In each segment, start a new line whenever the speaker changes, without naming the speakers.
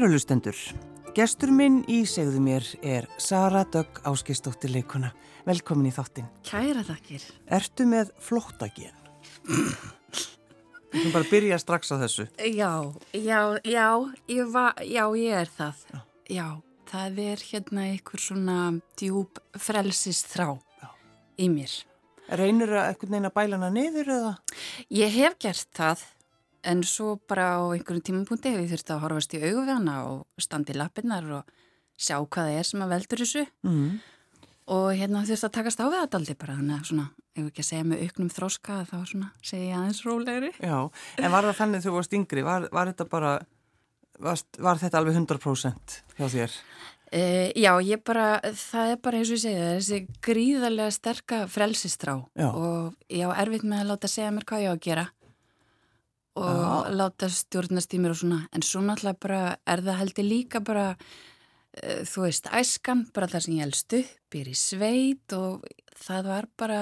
Kærulustendur, gestur minn í segðu mér er Sara Dögg Áskistóttir leikuna. Velkomin í þáttin.
Kæra þakkir.
Ertu með flóttagén? Við bara byrja strax á þessu.
Já, já, já, ég, va, já, ég er það. Já. já, það er hérna einhver svona djúb frelsist þrá í mér.
Reynur það eitthvað neina bælana niður eða?
Ég hef gert það en svo bara á einhverjum tímapunkti hefur ég þurfti að horfast í augu við hana og standi lappinnar og sjá hvað það er sem að veldur þessu mm. og hérna þurfti að takast á við þetta aldrei bara þannig að svona, ef ekki að segja með auknum þróska þá svona segja ég aðeins rólegri
Já, en var það þannig þú varst yngri var, var þetta bara var, var þetta alveg 100% hjá þér?
Uh, já, ég bara það er bara eins og ég segja þessi gríðarlega sterka frelsistrá já. og ég á erfitt með að láta segja mér hvað ég á að gera og Já. láta stjórnast í mér og svona en svo náttúrulega bara er það heldur líka bara uh, þú veist æskan, bara það sem ég helst upp er í sveit og það var bara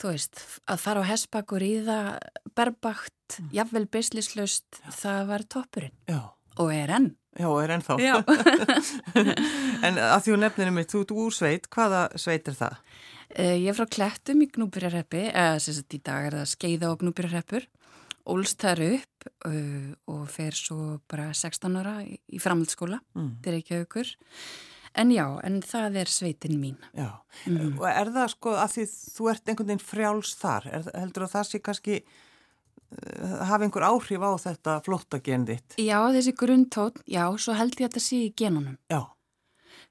þú veist, að fara á hespakkur í það berbakt, mm. jafnvel beislislaust, það var toppurinn
Já.
og er enn
Já, er enn þá En að því hún nefnir mitt, þú ert úr sveit hvaða sveit er það?
Uh, ég er frá Klettum í Gnúbyrjarreppi eða sem sagt í dag er það Skeiða og Gnúbyrjarreppur ólst þar upp uh, og fer svo bara 16 ára í, í framhaldsskóla mm. til Reykjavíkur en já, en það er sveitin mín
Já, mm. og er það sko að því þú ert einhvern veginn frjáls þar er, heldur að það sé kannski uh, hafa einhver áhrif á þetta flotta genditt?
Já, þessi grundtón já, svo held ég að þetta sé í genunum
Já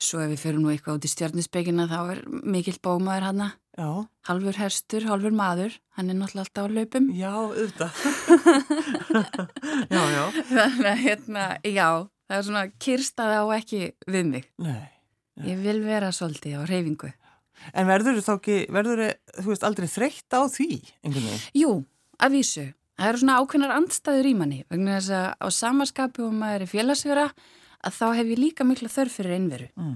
Svo ef við fyrir nú eitthvað út í stjórninsbyggina þá er mikill bómaður hana
Já.
Halfur herstur, halfur maður, hann er náttúrulega alltaf á laupum.
Já, auðvitað. já, já.
Þannig að hérna, já, það er svona kyrstaði á ekki við mig.
Nei.
nei. Ég vil vera svolítið á reyfingu.
En verður þú þá ekki, verður þú veist aldrei þreytt á því einhvern veginn?
Jú, að vísu. Það eru svona ákveðnar andstæður í manni. Vegna þess að á samaskapu og maður er félagsfjöra að þá hef ég líka miklu þörf fyrir einveru. Mm.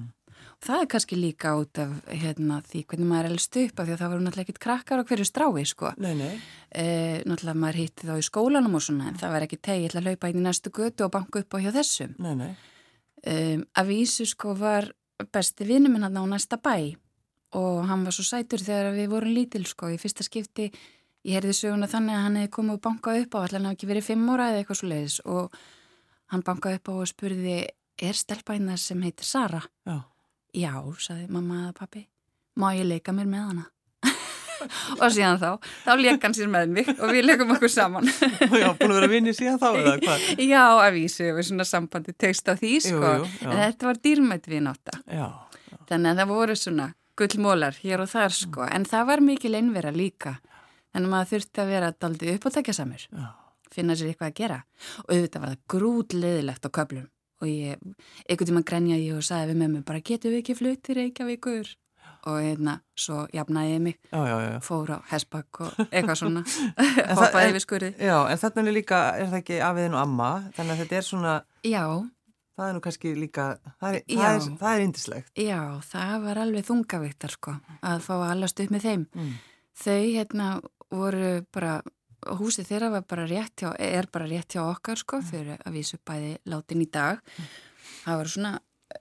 Það er kannski líka út af hérna, því hvernig maður er elst upp af því að það voru náttúrulega ekkit krakkar á hverju strái sko.
Nei, nei.
E, náttúrulega maður hitti þá í skólanum og svona en það var ekki tegið til að laupa inn í næstu götu og banka upp á hjá þessum.
Nei, nei.
E, að vísu sko var besti vinnu minn hann á næsta bæ og hann var svo sætur þegar við vorum lítil sko í fyrsta skipti. Ég heyrði söguna þannig að hann hefði komið og bankað upp á allan að ekki verið fimm óra eða eitthvað svo leiðis og hann bankaði upp á og spurði er stelpæna sem heitir Sara?
Já.
Já, saði mamma að pappi, má ég leika mér með hana? og síðan þá, þá leika hann sér með mig og við leikum okkur saman.
já, búin að vera vinni síðan þá eða hvað?
Já, að vísu, við svona sambandi teist á því, sko. Jú, jú, en þetta var dýrmætt við nátta.
Já,
já. Þannig að það voru svona gullmólar hér og þar, sko. Mm. En það var mikil einvera líka. Að maður þurfti að vera daldi upp og tekja samur.
Já.
Finna sér eitthvað að gera. Og auðvitað var það grútleðilegt á köplum og ég, einhvern tíma grænja ég og sagði við með mig bara getur við ekki fluttir Reykjavíkur og hérna svo jafnaði ég mig
já, já, já.
fór á hessbakk og eitthvað svona hoppaði yfir skurði
Já, en þarna er líka, er það ekki afiðin og amma þannig að þetta er svona
Já
Það er nú kannski líka, það er, indislegt.
Já, það var alveg þungavíktar sko, að fá að allast upp með þeim. Mm. Þau hérna voru bara húsið þeirra bara hjá, er bara rétt hjá okkar sko mm. fyrir að vísu bæði látin í dag. Mm. það var svona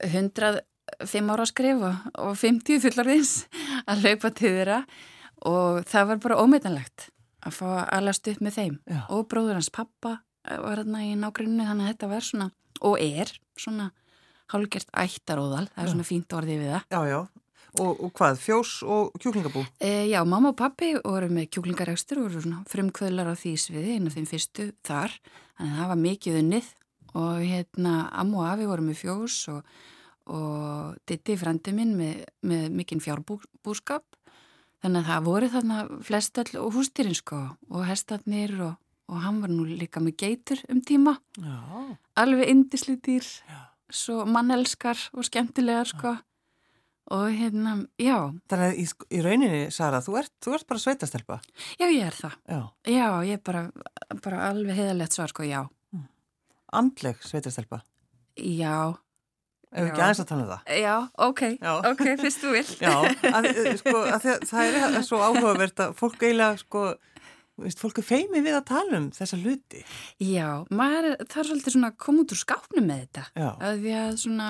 105 ára skrif og 50 fullarins að laupa til þeirra. Og það var bara ómeitanlegt að fá að alast upp með þeim.
Já.
og bróður hans pappa var hérna í nágrunni þannig að þetta var svona og er svona hálfgert ættaróðal, það er svona fínt orðið við það.
Já, já, Og, og hvað, fjós og kjúklingabú?
E, já, mamma og pappi voru með kjúklingarekstur og voru svona frumkvöðlar á því sviði einu af þeim fyrstu þar. Þannig að það var mikið unnið. Og hérna Ammo og Afi voru með fjós og, og Ditti frendi minn með, með mikinn fjárbúskap. Þannig að það voru þarna flestall og hústýrin sko og hestarnir og, og hann var nú líka með geitur um tíma.
Já.
alveg indislítýr svo mannelskar og skemmtilegar sko. Já og hérna, já.
Þannig að í, í rauninni, Sara, þú ert, þú ert bara sveitastelpa?
Já, ég er það.
Já.
Já, ég er bara, bara alveg heðalegt svar, sko, já. Mm.
Andleg sveitastelpa?
Já.
Ef ekki aðeins að tala um það?
Já, ok, já. ok, fyrst þú vil.
Já, að, sko, að það, það er svo áhugavert að fólk eiginlega, sko, veist, fólk er feimi við að tala um þessa hluti.
Já, maður, það er svolítið svona koma út úr skápnum með þetta.
Já.
Að því að svona,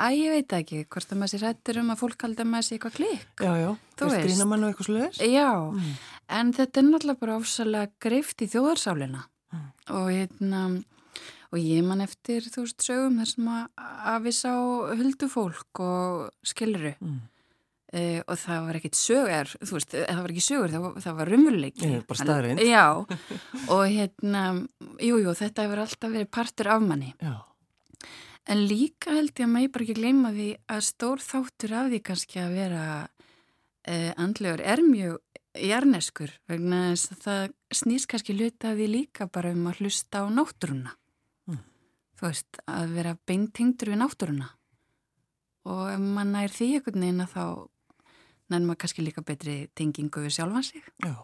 að ég veit ekki hvort að maður sé rættur um að fólk halda að maður sé eitthvað klikk.
Já, já,
Þú
veist, grína mann og eitthvað sluðis?
Já,
Mm.
en þetta er náttúrulega bara ofsalega greift í þjóðarsálina
Mm.
og hérna, og ég man eftir, þú veist, sögum þar sem að, við sá huldufólk og skiluru.
Mm.
Uh, og það var ekkit sögur, þú veist, það var ekki sögur, það var, það var rumurleiki.
Ég er bara staðreynd.
Já, og hérna, jú, jú, þetta hefur alltaf verið partur af manni.
Já,
En líka held ég að maður bara ekki gleyma því að stór þáttur af því kannski að vera uh, andlegur er mjög jarneskur vegna þess að það snýst kannski hluta af því líka bara um að hlusta á náttúruna.
Mm.
Þú veist, að vera beintengdur við náttúruna. Og ef maður nær því einhvern veginn að þá nær maður kannski líka betri tengingu við sjálfan sig.
já.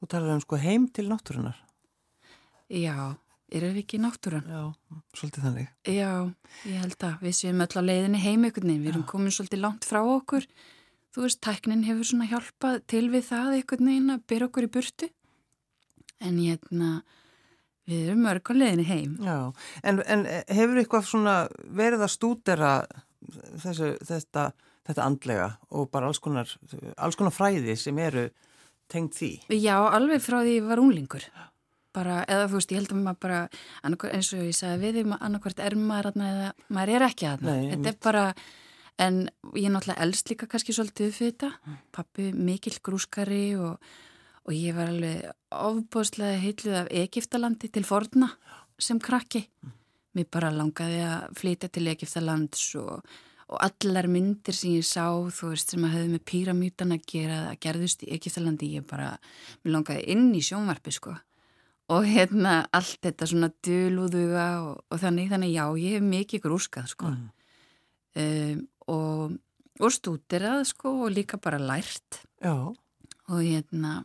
Þú talar um sko heim til náttúrunar.
Já, erum við ekki í náttúrun?
Já, svolítið þannig.
Já, ég held að við séum öll á leiðinni heim einhvern veginn, við erum
Já.
komin svolítið langt frá okkur. Þú veist, tæknin hefur svona hjálpað til við það einhvern veginn að byrja okkur í burtu. En hérna, við erum mörg á leiðinni heim.
Já, en, en hefur eitthvað svona verið að stúdera þessu, þetta, þetta andlega og bara alls konar, alls konar fræði sem eru tengt því?
Já, alveg frá því ég var unglingur. Bara, eða þú veist, ég held að maður bara, eins og ég sagði við því, annarkvært er maður aðna eða maður er ekki aðna.
Nei,
Þetta er bara, en ég er náttúrulega elst líka kannski svolítið fyrir þetta. Pappi mikill grúskari og, og ég var alveg ofbóðslega heitluð af Egiptalandi til forna sem krakki. Mér bara langaði að flytja til Egiptalands og, og allar myndir sem ég sá, þú veist, sem að hefði með píramítan að gera, að gerðust í Egiptalandi, ég bara, mér langaði inn í sjónvarpi, sko. Og hérna allt þetta svona dölúðuga og, og þannig, þannig já, ég hef mikið grúskað, sko.
Mm.
Um, og, og stúderað, sko, og líka bara lært
Já,
og hérna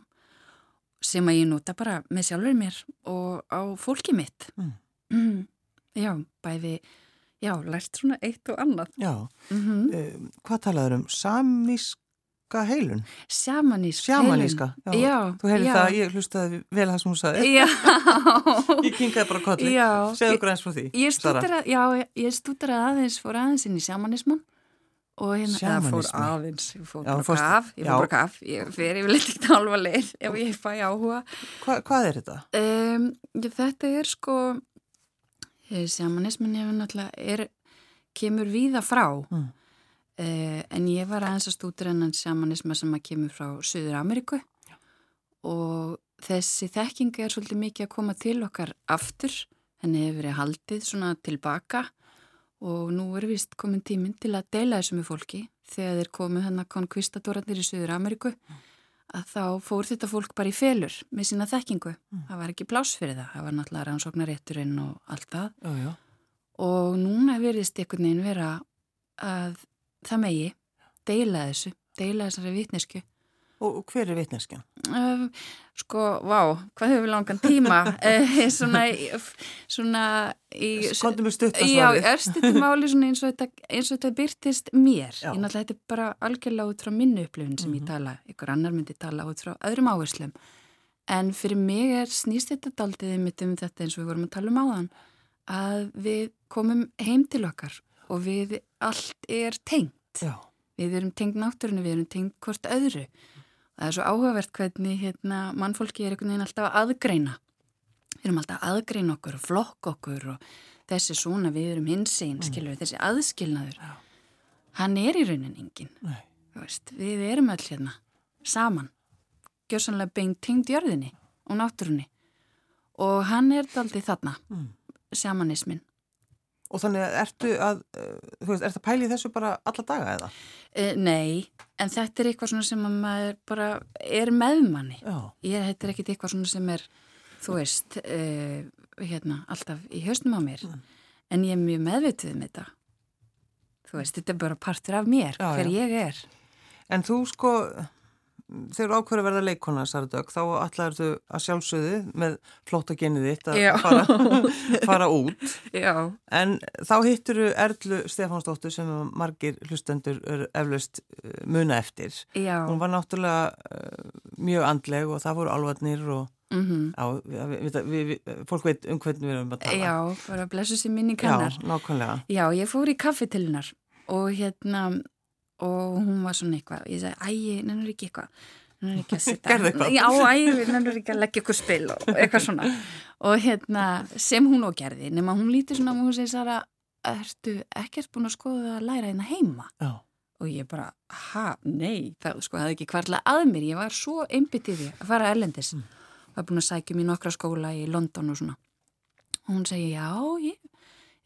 sem að ég nota bara með sjálfur mér og á fólki mitt
Mm.
mm. já, bæði já, lært svona eitt og annað
já.
mm -hmm.
Um, hvað talaður um? Samíska heilun?
sjamanísk
Sjamaníska?
heilun. já,
Þú heyrði
já.
það, ég hlustaði vel það sem hún sagði.
já,
Ég kinkaði bara kolli.
já
Segðu okkur eins frá því.
ég stúdera, já, ég stúdera aðeins fór aðeins inn í sjamanisman og hérna, eða fór aðeins ég fór
Já,
bara
fórstu-
kaf, ég
já.
fór bara kaf ég fer yfirleitt ekki halva leið ef ég fæ áhuga
Hva, hvað er þetta?
Um, já, þetta er sko eh, sjamanismin hefur náttúrulega er, kemur víða frá
Mm.
Uh, en ég var aðeins að stútur enn sjamanisma sem að kemur frá Suður Ameríku og þessi þekking er svolítið mikið að koma til okkar aftur henni hefur verið haldið svona tilbaka og nú er vist komin tíminn til að deila þessu með fólki þegar þeir komu hennar konkvistadóratnir í Suður Ameríku að þá fór þetta fólk bara í felur með sína þekkingu. Það var ekki pláss fyrir það. Það var náttúrulega rannsóknarétturinn og allt það.
Já, já.
Og núna verðist einhvern veginn vera að það megi deila þessu, deila þessari vitnesku.
Og, hver er vitneskjan?
Uh, sko, vá, hvað hefur við langan tíma? svona, í- svona í...
Kontum við stutt að
Já,
svarið.
örstuðu máli svona eins og þetta, eins og þetta byrtist mér.
Já.
Ég náttúrulega þetta er bara algjörlega út frá minni upplifun sem
Mhm.
ég tala, ykkur annar myndi tala út frá öðrum áherslum. En fyrir mig er snýst þetta daldið mitt um þetta eins og við vorum að tala um áðan að við komum heim til okkar og við allt er tengt.
Já,
Við erum tengt náttúrunni, við erum tengt hvort öðru. Það er svo áhugavert hvernig hérna, mannfólki er einhvern veginn alltaf að aðgreina. Við erum alltaf að aðgreina okkur og flokk okkur og þessi svona við erum hinsinn, skilur við, þessi aðskilnaður.
Já.
Hann er í raunin engin. Veist, við erum öll hérna saman, gjörsanlega beint tengd jörðinni og náttúrunni. Og hann er daldið þarna,
Mm.
sjamanismin.
Og þannig að ertu að, uh, þú veist, ertu að pæli þessu bara alla daga eða?
E, nei, en þetta er eitthvað svona sem að maður bara er meðmanni.
Já,
Ég þetta er ekkit eitthvað svona sem er, þú veist, uh, hérna, alltaf í hausnum á mér.
Mm.
En ég er mjög meðvituð um þetta. Þú veist, þetta er bara partur af mér,
Já,
hver
já.
ég er.
en þú sko, þegar ákveður að verða leikona, Saradök, þá ætlaður þú að sjálfsögðu með flóta genið þitt að fara, fara út.
Já.
En þá hittur Erlu Stefánsdóttur sem margir hlustendur er eflaust uh, muna eftir.
Já.
Hún var náttúrulega uh, mjög andleg og það voru alvarnir og mm -hmm. á, við, við, við, fólk veit um hvernig við erum að tala.
Já, bara blessu sér minni kannar.
Já, nákvæmlega.
Já, ég fór í kaffi til hennar og hérna og hún var svona eitthvað, ég sagði, æg, nennur ekki eitthvað? Nennur ekki að
setja
já, æg, nennur ekki að leggja eitthvað spil og eitthvað svona. Og hérna, sem hún og gerði nema hún líti svona og hún segi Sara, ertu ekkert búin að skoða að læra hérna heima?
Já.
og ég bara, ha, nei það sko, hefði ekki kvarla að mér, ég var svo einbitið í að fara erlendis. Mm. var búin að sækja mér nokkra skóla í London og svona. Og hún segi, já, ég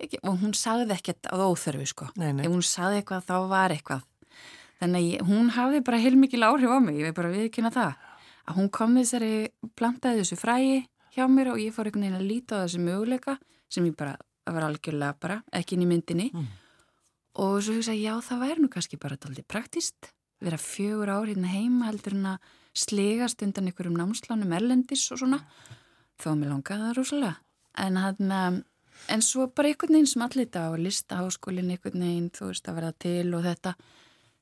Ekki, og hún sagði ekkert á óþörfu sko.
Nei, nei.
ef hún sagði eitthvað þá var eitthvað þannig að ég, hún hafði bara heilmikið áhrif á mig, ég veit bara viðkynna það. Að hún kom þessari, plantaði þessu frægi hjá mér og ég fór einhvern veginn að líta á þessu möguleika sem ég bara, var algjörlega bara, ekki inn í myndinni. Mm. og svo hugsaði já það væri nú kannski bara alltaf praktist, vera fjögur ár hérna heima heldur en að slegast undan einhverjum námslánum erlendis og svona, þó mér langaði það rosalega, en hann að En svo bara einhvern veginn þetta á listaháskólinn einhvern veginn, þú veist að verða til og þetta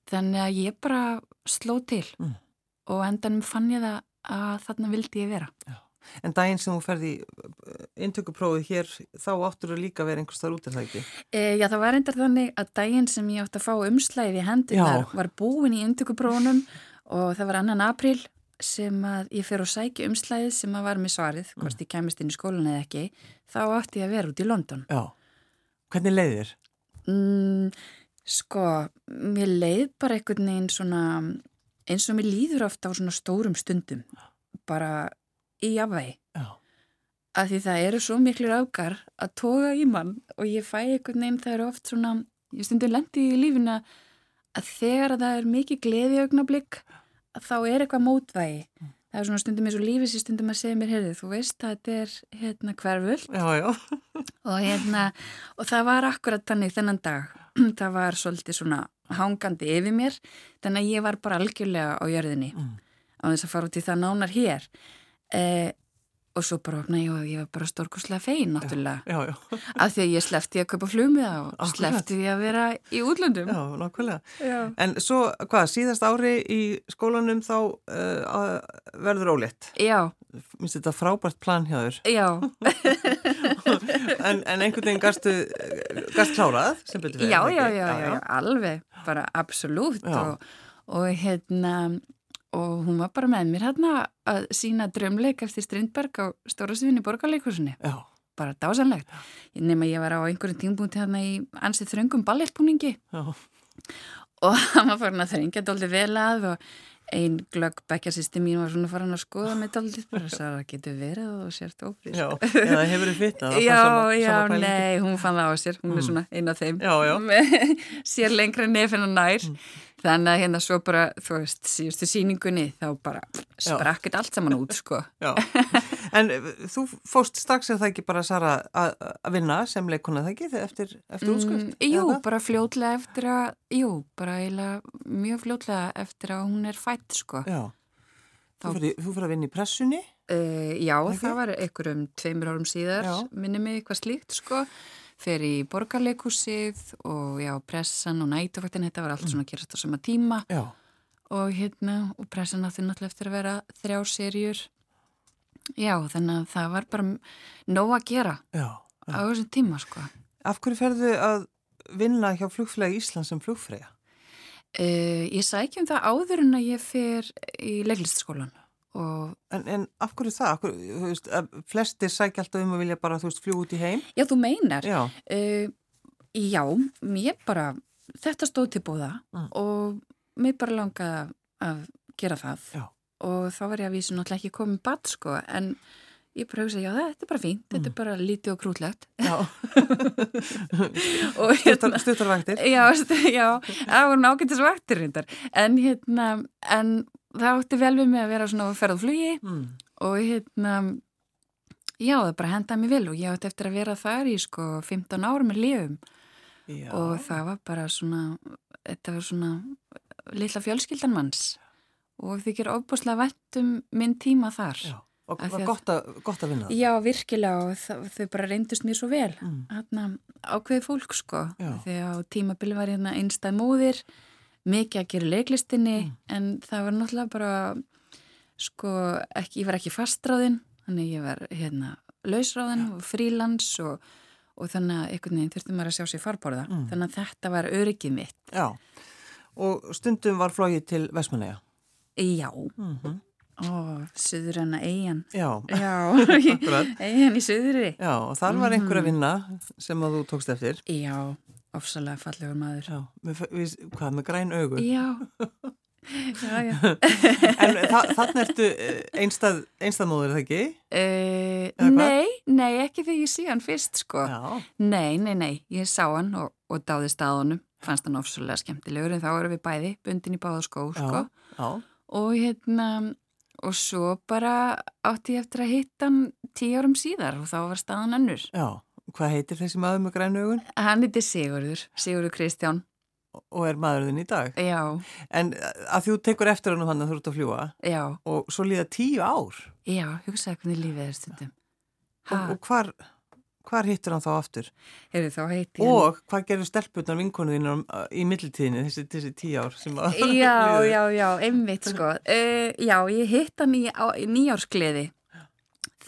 Þannig að ég bara sló til mm. og endanum fann ég það að þarna vildi ég vera.
Já. En daginn sem þú ferði intökuprófið hér, þá áttur þú líka að vera einhvers þar út, er það ekki?
E, já, það var endar þannig að daginn sem ég átti að fá umslæði í hendunar var búin í intökuprófunum og það var annan april sem að ég fer og sæki umslæðið sem að var með svarið, hvort mm. ég kemist inn í skólun eða ekki, þá átti ég að vera út í London.
Já, hvernig leiðir?
Mm, Sko, mér leið bara einhvern veginn svona, eins og mér líður ofta á svona stórum stundum, bara í afvegi. Af því það eru svo miklu rákar að toga í mann og ég fæ einhvern veginn, það eru oft svona, ég stundum lendi í lífina að þegar það er mikið gleði augnablík, þá er eitthvað mótvægi. Mm. Það er svona stundum eins og lífið sér stundum að segja mér, heyrðu, þú veist að þetta er hérna
já.
og hérna, og það var akkurat þannig þennan dag það var svolítið svona hangandi yfir mér þannig að ég var bara algjörlega á jörðinni mm. á þess að fara út í það nánar hér. Eh, og svo bara opna ég og ég var bara stórkurslega fein náttúrulega.
já, já, já.
af því að ég slefti að kaupa flumið og slefti að vera í útlöndum.
Já, nákvæmlega. En svo hvað, síðast ári í skólanum þá uh, verður ólétt?
Já.
Minnst þetta frábært plan hjá þér?
Já
en, en einhvern veginn gast klárað sem betur
fyrir Já, já, já, já, alveg, bara absolutt og, og hérna og hún var bara með mér hérna að sína drömleik eftir Strindberg á Stóra Svíðinni borgarleikusinni bara dásanlegt nema ég var á einhverjum tímbúnti hérna í ansið þröngum ballettbúningi og hann var farin að þrengja doldi vel að og einn glögg bekkjarsýsti mín var svona farin að skoða með doldi bara þess að það getur verið og sért ófrísk
Já, eða hefur þið fitt
Já, sama, já, sama nei, hún fann það á sér hún mm. er svona eina af þeim
já, já.
sér lengra nefn og nær mm. Þannig að hérna svo bara, þú veist, síðustu síningunni þá bara sprakkit allt saman út, sko.
Já, en eh, þú fóst strax eða það ekki bara, Sara, að vinna sem leikona það ekki eftir, eftir útskrift?
Mm, jú, bara fljótlega eftir að, jú, bara eiginlega mjög fljótlega eftir að hún er fætt, sko.
Já, þá, þú fyrir að vinna í pressunni?
Uh, já, það, það var einhverjum tveimur árum síðar, minni mig eitthvað slíkt, sko fer í borgarleikusið og já, pressan og nætufaktin, þetta var allt mm. svona að gerast á sama tíma
já.
og hérna, og pressan átti náttúrulega eftir að vera þrjá serjur já, þannig að það var bara nóg að gera
já,
á þessum tíma, sko
Af hverju ferðu að vinna hjá flugfræði Íslands sem flugfræða?
Uh, ég sækjum það áður en að ég fer í leiklistskólan
En, en af hverju það? Af hverju, veist, flestir sækja alltaf um að vilja bara, veist, fljú út í heim?
Já, þú meinar.
Já.
Uh, já, mér bara, þetta stóð til búða mm. og mér bara langaði að gera það.
Já.
Og þá var ég að vísa náttúrulega ekki komið badd, sko, en ég bara hugsa, já, þetta er bara fínt, mm. þetta er bara lítið og krútlegt.
Já. hérna, Stuttarvaktir.
Já, já, það voru nákvæmtisvaktir reyndar. En hérna, en það átti vel við mig að vera svona ferðflugi mm. og hérna já það bara hendaði mig vel og ég átti eftir að vera þar í sko 15 ára með lifum já. og það var bara svona þetta var svona litla fjölskyldan manns og þykir ofbúslega vettum minn tíma þar.
Já, og var gott, gott að vinna
það. Já, virkilega og það, þau bara reyndust mér svo vel. Mm. Hérna ákveði fólk sko. Já. Þegar tímabili var hérna einstað móðir, mikið að gera leiklistinni mm. en það var náttúrulega bara sko, ekki, ég var ekki fastráðinn, þannig ég var hérna lausráðinn og frílands og og þannig að einhvern veginn þurfti maður að sjá sér farborða mm. þannig að þetta var öryggið mitt
Já, og stundum var flóið til Vesmanega
Já -hmm. Ó, söður hana eigin
Já,
Já eigin í söðuri
Já, og þar var einhver að mhm. vinna sem að þú tókst eftir
Já, ofsalega fallegur maður
Já, með, við, hvað, með græn augur
Já Já, já.
en þa þannig ertu eh, einstað, einstaðmóður, er það ekki?
Uh, nei, nei, ekki þegar ég sé hann fyrst, sko. Já. Nei, nei, nei, ég sá hann og, og dáði staðunum, fannst hann ofsvöldlega skemmtilegur, en þá erum við bæði bundin í báða skó, sko. Já. Og hérna, og svo bara átti ég eftir að hitta hann tíu árum síðar og þá var staðan önnur.
Já, hvað heitir þessi maður með grænu augun?
Hann heitir Sigurður, Sigurður Kristján
og er maðurinn í dag.
Já.
En að þú tekur eftir hann og hann að þú ert að fljúa.
Já.
Og svo líða tíu ár.
Já, hugsaði hvernig lífið er stundum.
Og, og hvar, hvar hittur hann þá aftur?
Hefur þá heiti hann.
Og hvað gerur stelpunar vinkonuðinu í mittiltíðinu þessi, þessi tíu ár sem að...
Já, já, já, einmitt sko. Uh, já, ég hitt hann í, í nýjárskleði.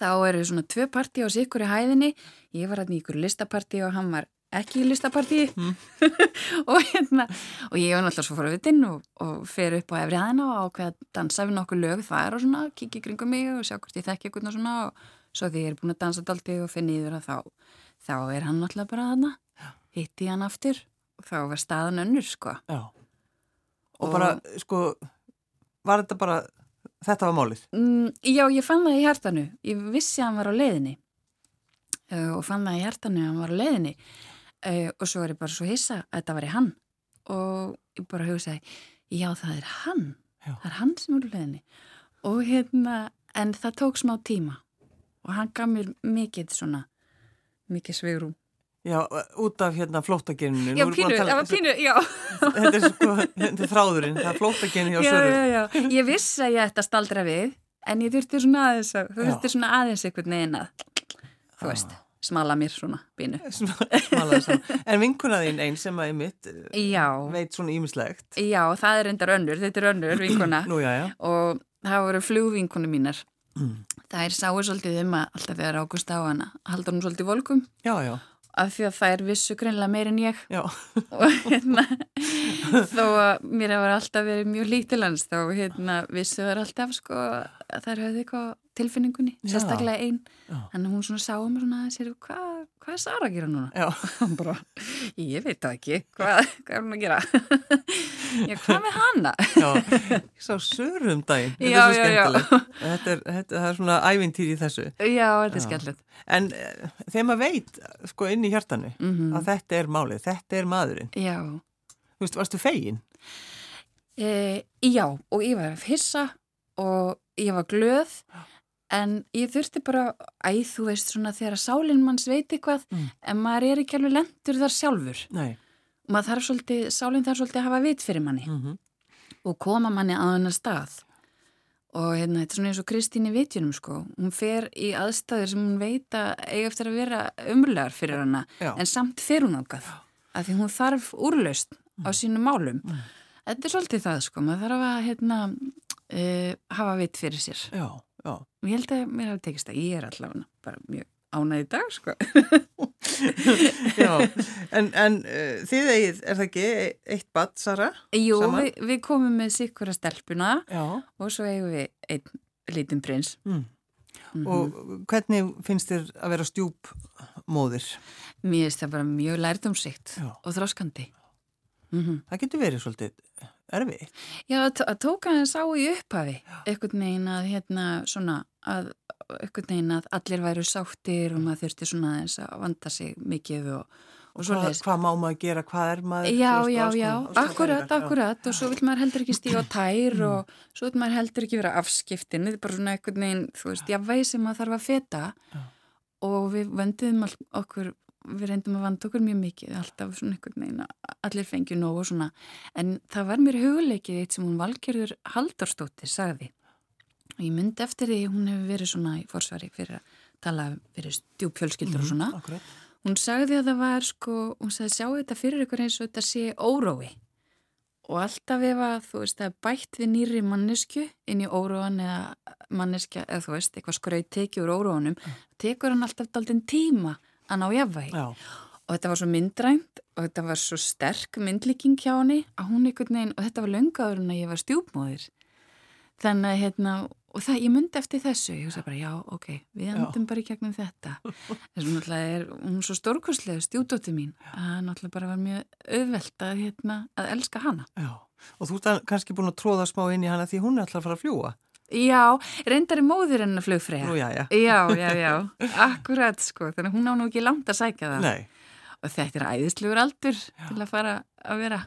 Þá eru svona tvö partí á sikkur í hæðinni. Ég var hann í ykkur listapartí og hann var ekki í listapartí mm. og, hérna, og ég var náttúrulega svo forvitin og, og fer upp á efri aðeina og ákveða að dansa við nokkuð lög þar og svona, kikið kringum mig og sjá hvort ég þekki eitthvað svona og svo því ég er búin að dansa daldi og finn íður að þá þá er hann náttúrulega bara aðna hitti hann aftur og þá var staðan önnur sko.
Já, og, og bara sko var þetta bara, þetta var málið?
Mm, já, ég fann það í hærtanu ég vissi að hann var á leiðinni. Uh, og fann það í hærtanu að hann var á leiðinni. Uh, og svo er ég bara svo hissa að þetta var í hann. Og ég bara hugsaði já það er hann. Já. það er hann sem er úr leðinni og hérna en það tók smá tíma og hann gaf mér mikið svona mikið svegrum
Já, út af hérna flóttageninu
Já, pínu, það var pínu, já.
Þetta er sko, þetta er þráðurinn það er flóttagenu hjá
Söður Já, já, já, ég vissi að ég ætti að staldra við en ég þurfti svona aðeins þú þurfti svona aðeins einhvern veginn að þú veist smala mér svona bínu
En vinkunaðinn einn sem að ég mitt já. veit svona ímislegt
Já, það er endar önnur, þetta er önnur vinkuna
Nú, já,
og það voru flugvinkunu mínar mm. það er sáið svolítið um að alltaf þegar águst á hana haldur hún svolítið volkum.
Já, já.
Af því að það er vissu greinlega meir en ég. Og hérna þó að mér hefur alltaf verið mjög lítilans þá hérna vissu það alltaf sko að það er höfðið eitthvað tilfinningunni, Já. sérstaklega einn að hún svona sá um svona að sér hvað hva er Sara að gera núna? bara, ég veit það ekki. Hvað, hvað er hún að gera? Já, hvað með?
Já, ég sá sörum daginn. Þetta já, er svo skemmtilegt. Þetta er, þetta, það er svona ævintýr í þessu.
Já, þetta er skemmtilegt.
En uh, þegar maður veit, sko inn í hjartanu mm -hmm. að þetta er málið, þetta er maðurinn.
Já.
Þú veist, varstu fegin?
E, já, og ég var hissa og ég var glöð en ég þurfti bara æð þú veist svona þegar að sálinn manns veit eitthvað mm. en maður er ekki alveg lendur þar sjálfur
Nei.
maður þarf svolítið, sálinn þarf svolítið að hafa vit fyrir manni mm -hmm. og koma manni að hennar stað og hérna þetta er svona eins og Kristín í vitjunum sko, hún fer í aðstæður sem hún veit að eiga eftir að vera umlegar fyrir hana Já. en samt fer hún ákvað að því hún þarf úrlaust mm. á sínum málum mm. þetta er svolítið það sko, maður þarf að hérna uh, hafa vit fyrir sér
Já, já
og ég held að mér hafi tekist að ég er allavega bara mjög ánæði dag sko
en, en uh, þið eigið, er það ekki eitt badd, Sara?
Jú, vi, við komum með sikkura stelpuna
Já.
og svo eigum við einn lítinn prins mm.
Mm -hmm. Og hvernig finnst þér að vera stjúpmóðir?
Mér finnst það bara mjög lærdomsikt og þráskandi
Mm -hmm. Það getur verið svolítið erfið.
Já, að tóka hans á í upphafi, einhvern veginn að hérna svona, að einhvern veginn að allir væru sáttir og maður þurfti svona aðeins að vanda sig mikið og, og
leiðis. Hvað má maður gera, hvað er maður?
Já, já, já, akkurat, akkurat og svo vil maður heldur ekki stíga á tær mm. og svo vil maður heldur ekki vera afskiptin, þetta er bara svona einhvern veginn, þú veist, ég veið sem maður þarf að feta já. og við vendiðum okkur við reyndum að vanda okkur mjög mikið alltaf svona einhvern veginn allir fengið nóg og svona en það var mér huguleikið eitt sem hún valgerður Haldarstóttir sagði og ég myndi eftir því hún hefur verið svona í forsvari fyrir að tala fyrir stjúpjölskyldur mm, og mhm, svona akkurat. hún sagði að það var sko hún sagði sjá þetta fyrir ykkur eins og þetta sé órói og alltaf ef að þú veist að bætt við nýri mannesku inn í óróan eða manneskja eða þú veist eitthvað skrauð tekið úr óróanum mm. tekur hann alltaf daldinn tíma að ná jafnvægi. Og þetta var svo myndrænt og þetta var svo sterk myndlíking hjá henni að hún einhvern veginn og þetta var löngaður en ég var stjúpmóðir. Þannig að hérna og það, ég myndi eftir þessu, ég hugsa bara já, ok við endum bara í gegnum þetta. Þess að náttúrulega er hún svo stórkostlega stjúdótti mín að náttúrulega bara var mjög auðvelt að, hérna, að elska hana.
Já, og þú ert kannski búin að tróða smá inn í hana því hún er alltaf að fara að fljúa
Já, reyndar er móður hennar flugfræða
já, já.
já, já, já, akkurat sko, þannig hún á nú ekki langt að sækja það
Nei.
og þetta er æðisluður aldur já. til að fara að vera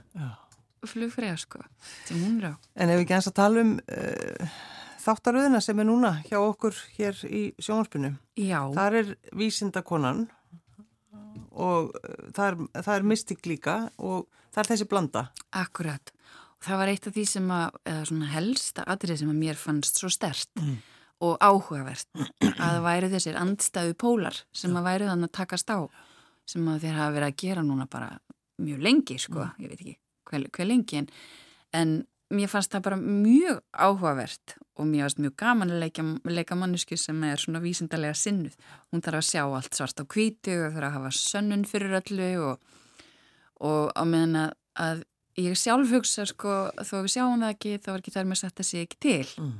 flugfræða sko, sem hún er á
En ef við ekki eins að tala um uh, þáttaröðina sem er núna hjá okkur hér í sjónarspunum.
Já.
Það er vísindakonan og eh, það er, það er mystik líka og það er þessi blanda.
Akkurat. Það var eitt af því sem að, eða svona helsta atrið sem að mér fannst svo stert mm. og áhugavert að það væri þessir andstæðu pólar sem að væri þannig að takast á sem að þeir hafa verið að gera núna bara mjög lengi, sko, mm. ég veit ekki hver, hver lengi en, en mér fannst það bara mjög áhugavert og mér fannst mjög gaman að leika, leika mannesku sem er svona vísindarlega sinnuð. Hún þarf að sjá allt svart á kvítu og þarf að hafa sönnun fyrir öllu og, og á meðan að, að ég sjálf hugsa sko þó við sjáum það ekki þá er ekki þar með að setja sig ekki til. Mm.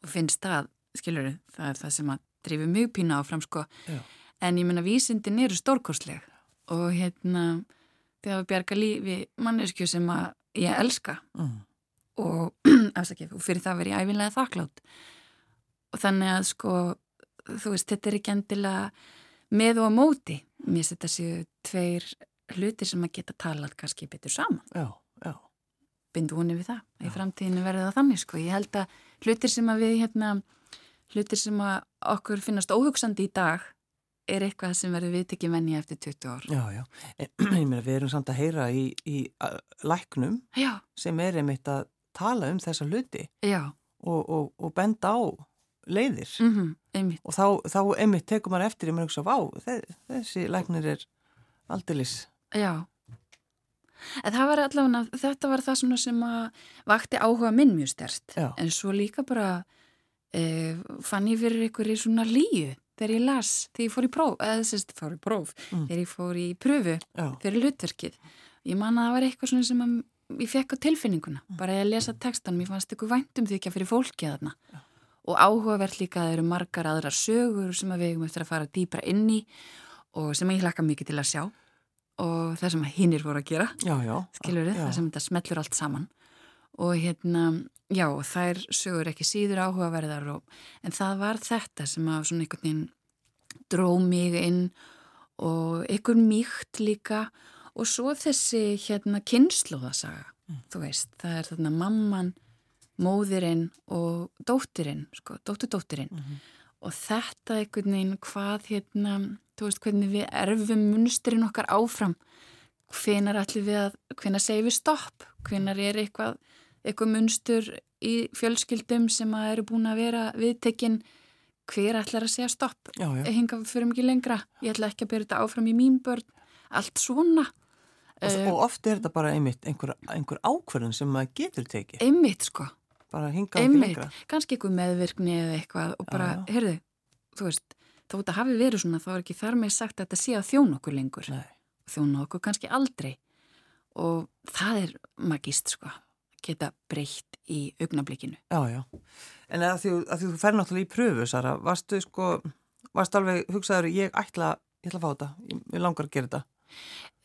og finnst það, skilur það er það sem að drifir mjög pína áfram sko. Já. en ég menna vísindin eru stórkostleg. Og hérna þegar við bjarga lífi mannesku sem að ég elska. Mm. Og, afsakið, og fyrir það verið ég æfinlega þakklátt og þannig að sko þú veist, þetta er ekki endilega með og á móti. Mér þetta séu tveir hlutir sem að geta talað kannski betur saman
já, já.
bindu húnni við það, já. í framtíðinu verður það þannig sko, ég held að hlutir sem að við hérna, hlutir sem að okkur finnast óhugsandi í dag er eitthvað sem verður viðtekið menni eftir 20 ár.
Já, já. Ég meina, við erum samt að heyra í, í læknum
já.
sem er einmitt að tala um þessa hluti
og,
og, og benda á leiðir
mm -hmm,
og þá, þá einmitt tekur maður eftir hugsa, vá, þessi læknir er aldeilis.
Já, en það var allavega, þetta var það sem að vakti áhuga minn mjög stert,
Já.
en svo líka bara e, fann ég fyrir einhverju svona líu þegar ég las, þegar ég fór í próf, eða þess að það fór í próf, mm. þegar ég fór í pröfu
Já.
fyrir hlutverkið. Ég man að það var eitthvað svona sem ég fekk á tilfinninguna, mm. bara að lesa textan mér fannst eitthvað væntum því ekki að fyrir fólki að þarna ja. og áhugavert líka að það eru margar aðrar sögur sem að við hefum eftir að fara dýbra inn í og sem ég hlakka mikið til að sjá og það sem hinnir voru að gera
já, já,
skilur þið, það sem þetta smellur allt saman og hérna, já, þær sögur ekki síður áhugaverðar og, en það var þetta sem að svona einhvern veginn dró mig inn og einhvern mýkt líka og svo þessi hérna kynnslóðasaga mm. þú veist, það er þarna mamman móðirinn og dóttirinn, sko, dótturdóttirinn mm -hmm. og þetta einhvern veginn hvað hérna, þú veist, hvernig við erfum munsturinn okkar áfram. Hvenar allir við að hvenar segjum við stopp, hvenar er eitthvað eitthvað munstur í fjölskyldum sem að eru búin að vera viðtekinn? Hver ætlar að segja stopp, hinga fyrir mikið lengra. Ég ætla ekki að byrja þetta áfram í mín börn. Allt svona.
Og, uh, og oft er þetta bara einmitt einhver, einhver ákverðin sem maður getur tekið.
Einmitt sko.
Bara hinga ekki lengra.
Kanski einhver meðvirkni eða eitthvað og bara, já, já. heyrðu, þú veist, þó þetta hafi verið svona, þá er ekki þar með sagt að þetta sé að þjóna okkur lengur.
Nei.
Þjóna okkur kannski aldrei. Og það er magist sko, geta breytt í augnablikinu.
Já, já. En að því að þú fer náttúrulega í pröfu, Sara, varstu sko, varstu alveg hugsaður, ég ætla, ég ætla að fá þetta, ég, langar að gera þetta.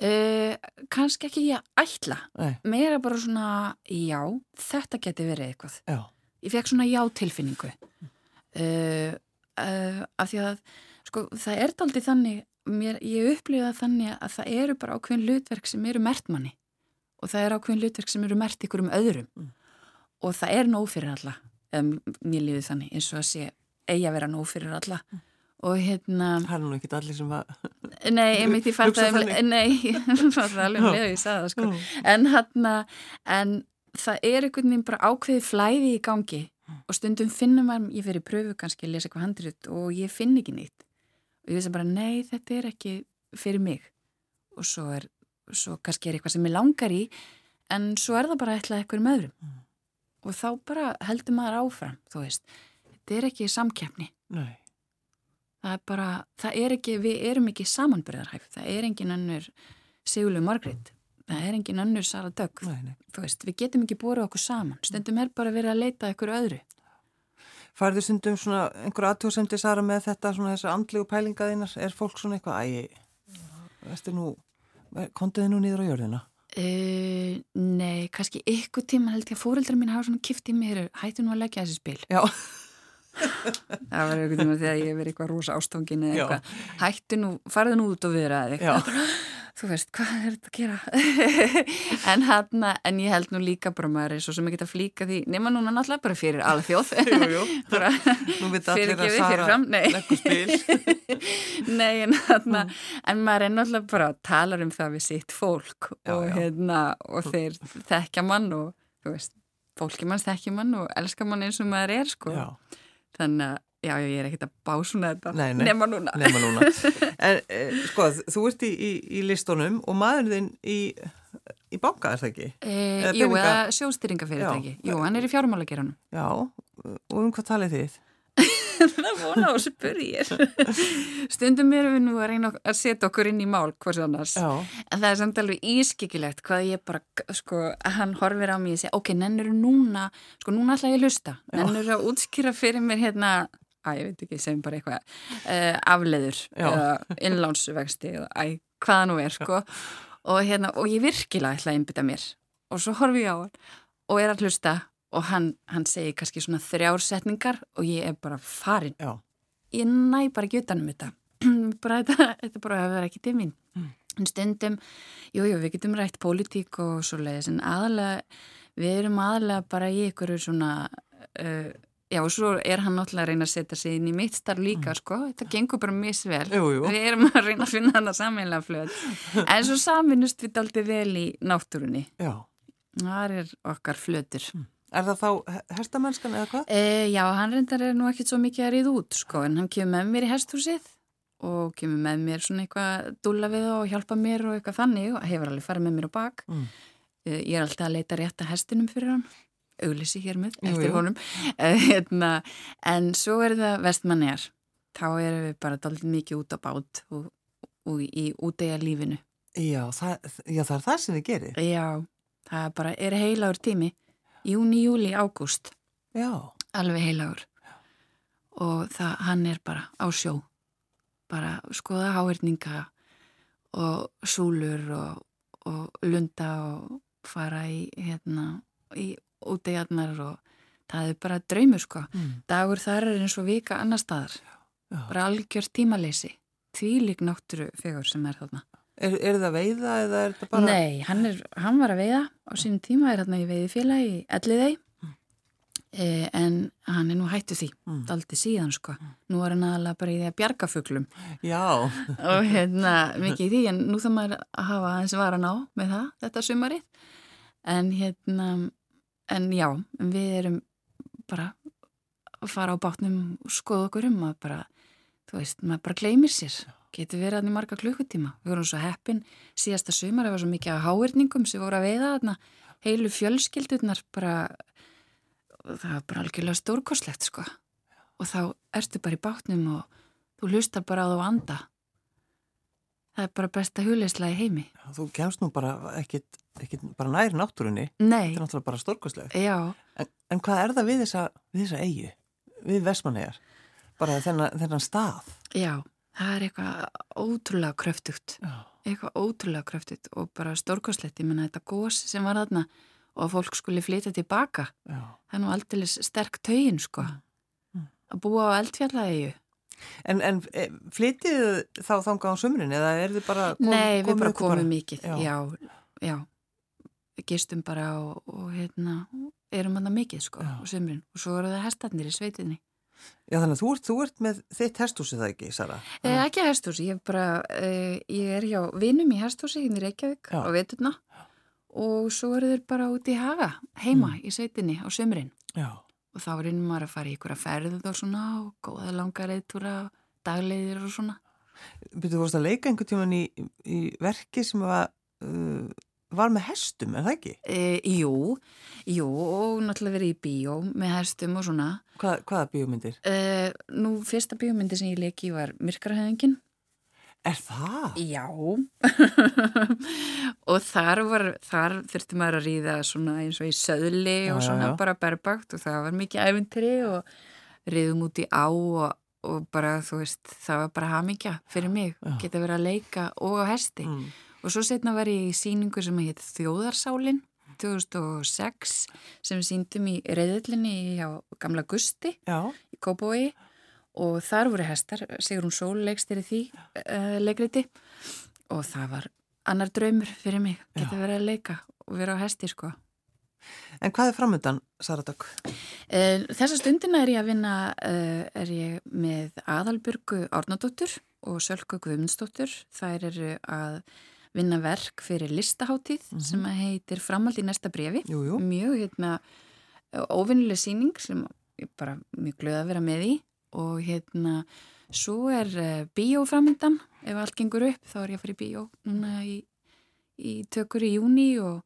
Uh, kannski ekki ég ætla
Nei.
er bara svona já, þetta geti verið eitthvað
já.
ég fekk svona já tilfinningu uh, uh, af því að sko, það er aldrei þannig mér, ég upplifa þannig að það eru bara ákveðin hlutverk sem eru mertmanni og það eru ákveðin hlutverk sem eru mert ykkur um öðrum. Mm. og það er nóg fyrir alla mér lífið þannig eins og að sé eigi að vera nóg fyrir alla. Mm. Og hérna
það er nú ekki allir sem að
Nei, ég myndi fætta Nei, það var alveg um leið og ég sagði það sko. En hann en það er einhvern veginn bara ákveði flæði í gangi og stundum finnum maður, ég fyrir pröfu kannski að lesa eitthvað handrið og ég finn ekki nýtt og ég veist bara, nei, þetta er ekki fyrir mig. Og svo er, svo kannski er eitthvað sem ég langar í en svo er það bara eitthvað eitthvað með öðrum. Mm. og þá bara heldur maður áfram, þú veist. Þetta er ekki samkeppni.
Nei.
Það er bara, það er ekki, við erum ekki samanbyrðarhæf, það er engin önnur Sigurlu Margrit, það er engin önnur Sara Dögg, við getum ekki búið okkur saman, stundum er bara verið að leita ykkur öðru.
Færðu stundum svona einhver aðtjóðsendir Sara með þetta svona þessu andlegu pælingaðinnar, er fólk svona eitthvað, æg, veistu nú, kontiði nú nýður á jörðina?
Uh, nei, kannski ykkur tíma held ég að fóreldrar mín hafa svona kift í mér, hættu nú að leggja þessi spil.
Já.
Það var einhvern veginn þegar ég verið eitthvað rosa ástóngin eða eitthvað, hættu nú farðu nú út og viðra eitthvað þú veist, hvað er þetta að gera? En hann, en ég held nú líka bara maður er svo sem ég get að flíka því nema núna náttúrulega bara fyrir alveg þjóð
bara fyrir
ekki við fyrir fram nei, nei en hann mm. en maður er náttúrulega bara að tala um það við sitt fólk já, og já. hérna og þeir þekkja mann og þú veist, fólki manns þekkja mann og elska mann eins og maður er sko. Já. Þannig að já, ég er ekkert að básuna þetta.
Nei, nei,
nema núna,
nema núna. en eh, sko, þú ert í, í, í listunum og maður þinn í í banka, er það ekki?
E, jú, eða sjóstýringafyrirtæki jú, hann er í fjármálageranum
Já, og um hvað talið þið?
það vona á spurgir stundum erum við nú að reyna að setja okkur inn í mál hvers annars.
Já.
en það er samt alveg ískikilegt hvað ég bara, sko, hann horfir á mig og segja, ok, nennur núna? Sko, núna ætla ég að lusta, nennur að útskýra fyrir mér hérna, að ég veit ekki segjum bara eitthvað, uh, afleður eða innlánsvexti eða æ, hvaða nú er, sko. Og hérna, og ég virkilega ætla að einbita mér. Og svo horfi ég á hann og er að hlusta og hann, hann segir kannski svona þrjársetningar og ég er bara farin.
Já.
ég næ bara ekki utanum þetta. Bara þetta, þetta bara hefur ekki til mín. Mm. en stundum, jújú, jú, við getum rætt pólitík og svo leiðis en aðalega, við erum aðalega bara í ykkur svona uh, já og svo er hann náttúrulega að reyna að setja sig inn í mitt starf líka mm. sko þetta gengur bara misvel,
jú, jú.
við erum að reyna að finna hann að saminlega flöð en svo saminust við aldrei vel í náttúrunni
já.
það er okkar flöður mm.
Er það þá hestamennskan eða hvað?
E, já, hann reyndar er nú ekkit svo mikið að ríða út sko, en hann kemur með mér í hesthúsið og kemur með mér svona eitthvað dúla við og hjálpa mér og eitthvað þannig og hefur alveg farið með mér á bak. Mm. E, ég er alltaf að leita rétt að hestinum fyrir hann, auglisi hér með eftir honum. E, hérna, en svo er það vestmanniðar. Þá erum við bara doldið mikið út á bát og, og í útæja lífinu.
Já það, já, það er það sem þið gerir.
Já, það bara er heilagur tími júni, júli, ágúst alveg heilagur og það, hann er bara á sjó bara skoða háerninga og súlur og, og lunda og fara í hérna í útegjarnar og það er bara draumur sko mm. dagur þar er eins og vika annar staðar Já. bara algjör tímaleysi því lík náttúru fegur sem er þarna
Er, er það veiða eða er það bara...
Nei, hann, er, hann var að veiða á sínum tíma, er hérna í veiðifélagi í Elliðei mm. e, en hann er nú hættu því, mm. daldi síðan sko. Mm. Nú er hann aðalega bara í því að bjarga fugglum.
Já.
Og hérna mikið í því, en nú þarf maður að hafa eins varan á með það, þetta sumarið. En hérna, en já, við erum bara að fara á bátnum og skoða okkur um að bara, þú veist, maður bara gleymir sér. Getur verið aðni marga klukkutíma. Við vorum svo heppin síðasta sumar, það var svo mikið að háerningum sem voru að veiða aðna, heilu fjölskyldurnar bara, það var bara algjörlega stórkoslegt sko. Og þá ertu bara í bátnum og þú hlustar bara á þú anda. Það er bara besta hulislega í heimi.
Já, þú kemst nú bara ekkit, ekkit bara næri náttúrunni.
Nei.
Það er náttúrulega bara stórkoslegt.
Já.
En, en hvað er það við þessa, við þessa eigi? Við Vestmannegar? Bara þennan, þennan stað?
Já það er eitthvað ótrúlega kröftugt
Já.
eitthvað ótrúlega kröftugt og bara stórkoslegt, ég menna þetta gós sem var þarna og að fólk skuli flytja tilbaka
Já.
það er nú aldrei sterk tögin sko mm. Mm. að búa á eldfjallægju
En, en e, flytið þá þanga á sömurinn eða er þið bara
kom, Nei, við bara komum mikið já, já, já. gistum bara og, og hérna, erum hann að mikið sko á sömurinn og svo eru það hestarnir í sveitinni
Já þannig að þú ert, þú ert með þitt hestúsi það ekki, Sara?
Eh, ekki hestúsi, ég, bara, eh, ég er hjá vinum í hestúsi hérna í Reykjavík Já. á veturna og svo eru þeir bara út í haga heima mm. í sveitinni á sömurinn og þá er innum maður að fara í ykkur að ferðu og svona og góða langa reytúra dagleiðir og svona
Byrjuðu þú vorust að leika einhvern tíman í, í verki sem var, uh, var með hestum, er það ekki?
E, jú, jú og náttúrulega verið í bíó með hestum og svona
Hvað, Hvaða bíómyndir?
E, nú, fyrsta bíómyndir sem ég leiki var Myrkrahöðingin
Er það?
Já og þar, var, þar þurfti maður að ríða svona eins og í söðli já, og svona já, já. bara berbakt og það var mikið æfintri og riðum út í á og, og bara þú veist það var bara hamingja fyrir mig geta verið að leika og á hesti mm. og svo setna var ég í síningu sem heit Þjóðarsálin 2006 sem síndum í reyðlinni á Gamla Gusti í Kópói og þar voru hestar, Sigrun Sól leikstir í því uh, leikriti og það var annar draumur fyrir mig, geta verið að leika og vera á hesti sko.
En hvað er framöndan, Saradok?
Uh, þessa stundina er ég að vinna, uh, er ég með Aðalburgu Árnadóttur og Sölku Guðmundsdóttur. Það eru að vinna verk fyrir listaháttíð mm -hmm. sem heitir Framald í næsta brefi. Jú, jú. Mjög hérna, óvinnileg síning sem ég bara mjög glöða að vera með í og hérna svo er uh, bíóframöndan ef allt gengur upp þá er ég að fara í bíó núna í, í tökur í júni og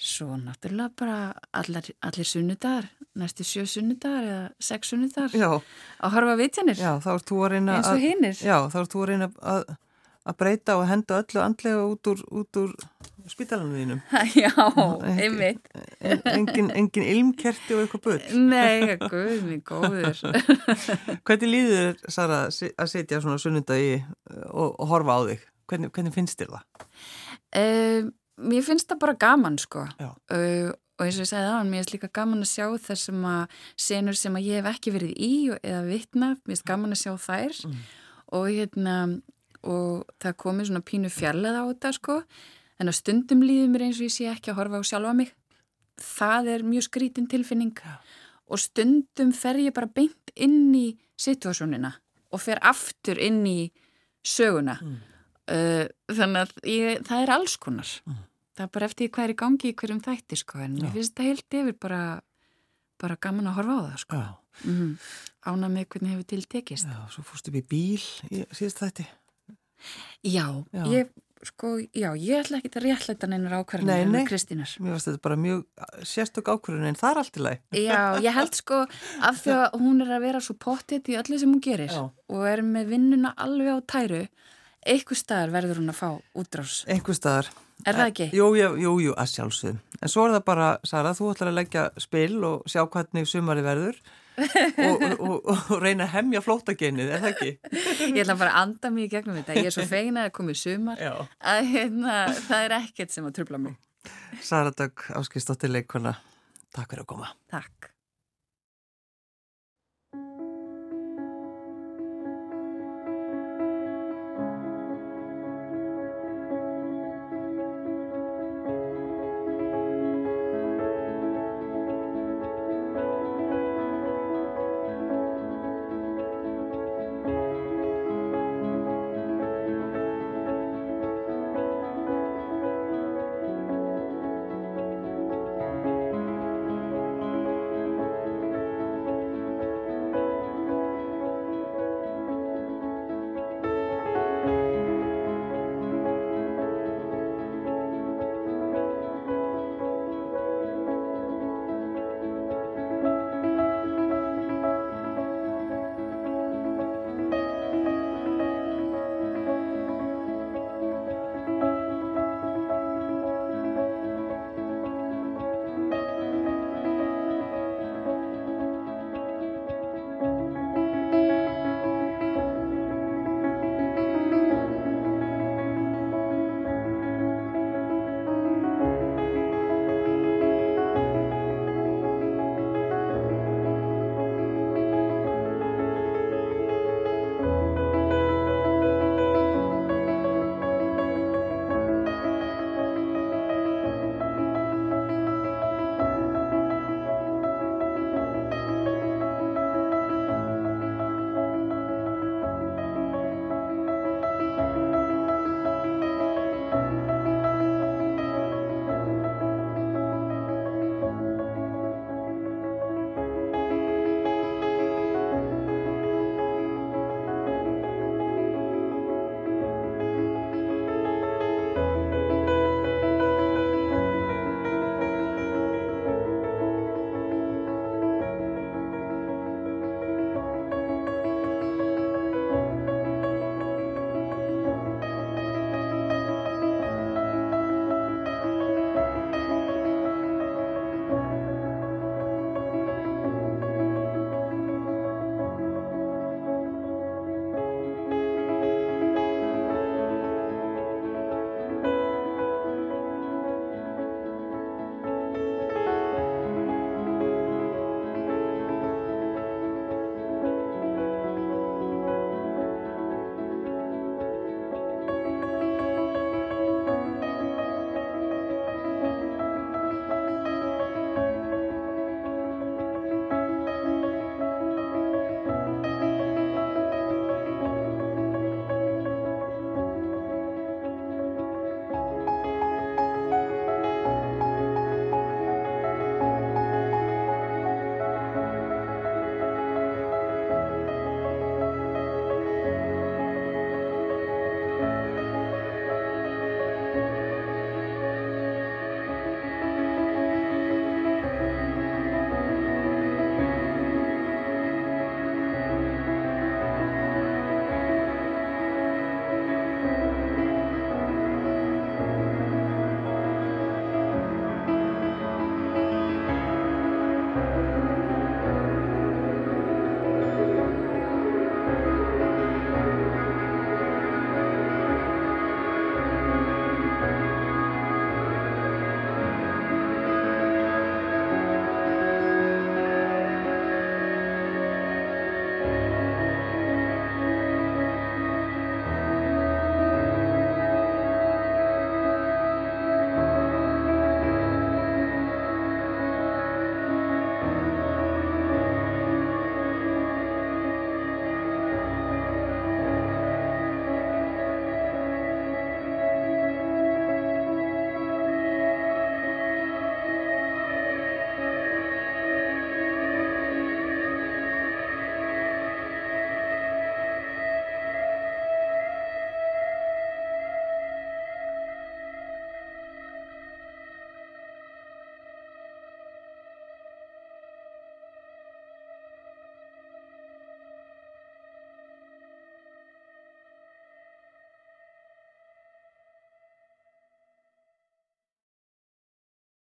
svo náttúrulega bara allir, allir sunnudagar næstu sjö sunnudagar eða sex sunnudagar að horfa vitjanir.
Eins og
hinnir
Já, þá ert þú að reyna að að breyta og henda öllu andlega út úr, út úr spítalanum þínum.
Já, einmitt.
Engin, engin ilmkerti og eitthvað börn
Nei, guð, mér góður.
Hvernig líður þér, Sara, að setja svona sunnundagi og, og horfa á þig? Hvernig, hvernig finnst þér það?
Uh, mér finnst það bara gaman, sko. Uh, og eins og ég segði það, mér finnst líka gaman að sjá þessum að senur sem að ég hef ekki verið í eða vitna, mér finnst gaman að sjá þær. Mm. og hérna og það komi svona pínu fjarlæð á þetta sko en á stundum líður mér eins og ég sé ekki að horfa á sjálfa mig það er mjög skrítin tilfinning og stundum fer ég bara beint inn í situasjónina og fer aftur inn í söguna mm. uh, þannig að ég, það er alls konar mm. það er bara eftir hvað er í gangi í hverjum þætti sko en ja. ég finnst þetta heilt yfir bara, bara gaman að horfa á það sko mm. ána með hvernig hefur tiltekist
Já, svo fórstu við bíl síðast þætti
Já, já. ég sko, já, ég ætla ekki að réttleita neinar ákvarðanir
en
Kristínar.
Mér finnst þetta bara mjög sérstök ákvarðan en það er allt í lagi.
Já, ég held sko af því að hún er að vera svo pottitt í öllu sem hún gerir já. og er með vinnuna alveg á tæru, einhver staðar verður hún að fá útrás.
Einhver staðar.
Er það ekki?
Jú, jú, jú, jú að sjálfsögum. En svo er það bara, Sara, þú ætlar að leggja spil og sjá hvernig sumari verður og, og, og reyna að hemja flótagenið, er það ekki?
Ég ætla bara að anda mér í gegnum þetta. Ég er svo feina að koma í sumar Já. að hérna, það er ekkert sem að trubla mig.
Sara Dögg, áskistóttir leikona, takk fyrir að koma.
Takk.